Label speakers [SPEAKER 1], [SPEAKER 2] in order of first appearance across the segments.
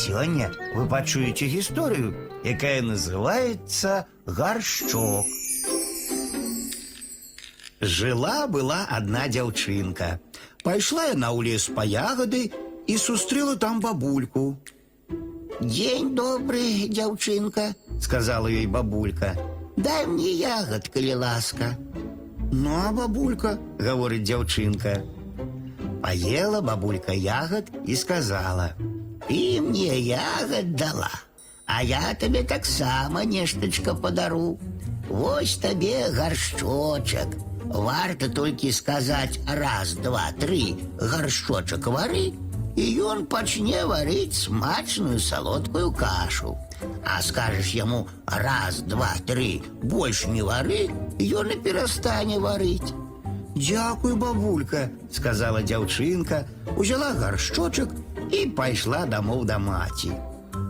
[SPEAKER 1] Сёння вы пачуеце гісторыю, якая называется гаршчок. Жила была одна дзяўчынка. Пайшла яна ў лес па ягоды і сустрэла там бабульку. День добрый, дзяўчынка, сказала ёй бабулька. Дай мне ягод, калі ласка. Ну, а бабулька, говорит дзяўчынка. Поела бабулька ягод и сказала, «Ты мне ягод дала, а я тебе так само нешточка подару. Вось тебе горшочек. Варто только сказать раз, два, три, горшочек вары, и он почне варить смачную солодкую кашу. А скажешь ему раз, два, три, больше не вары, и он и перестане варить. Дякую, бабулька, сказала дзяўчынка, узяла гаршчочак і пайшла дамоў да маці.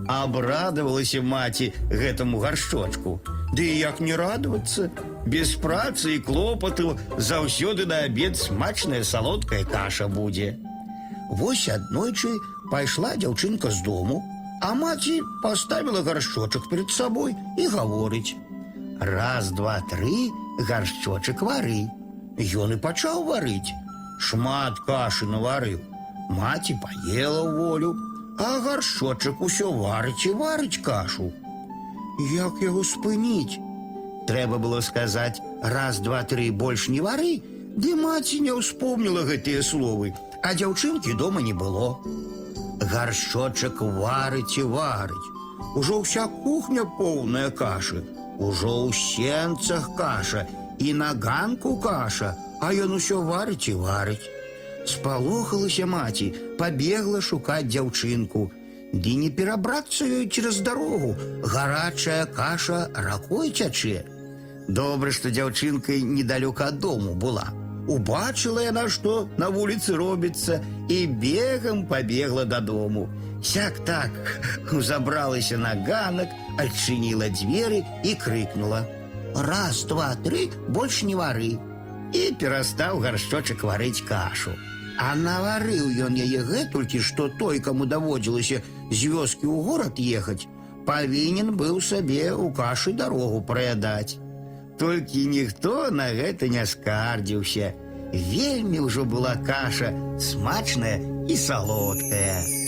[SPEAKER 1] Абрадавалася маці гэтаму гаршчочку. Ды і як не радавацца, без працы і клопату заўсёды на абед смачная салодкая каша будзе. Вось аднойчы пайшла дзяўчынка з дому, а маці паставіла гаршчочак перед сабой і гаворыць: Раз, два, тры, гаршчочак вары. Ён і пачаў варыць. Шмат кашы наварыў. Маці паела ў волю, а гаршчочак усё варыць і варыць кашу. Як яго спыніць? Трэба было сказаць раз, два, тры больш не вары, ды маці не ўспомніла гэтыя словы, а дзяўчынкі дома не было. Гаршчочак варыць і варыць. Ужо ўся кухня поўная кашы, Ужо ў сенцах каша і на ганку каша, а ён усё варыць і варыць. Спалохалася маці, пабегла шукаць дзяўчынку. Ды не перабрацца ёй цераз дарогу, гарачая каша ракой цячэ. Добра, што дзяўчынкай недалёка ад дому была. Убачыла яна, што на вуліцы робіцца, і бегам пабегла дадому. Сяк так забралася на ганак, адчыніла дзверы і крыкнула: « Раз, два, тры, больш не вары. І перастаў гаршчочак варыць кашу. А наварыў ён яе гэтулькі, што той, каму даводзілася з вёскі ў горад ехаць, павінен быў сабе ў кашы дарогу праядаць. Толькі ніхто на гэта не скардзіўся. Вельмі ўжо была каша смачная і салодкая.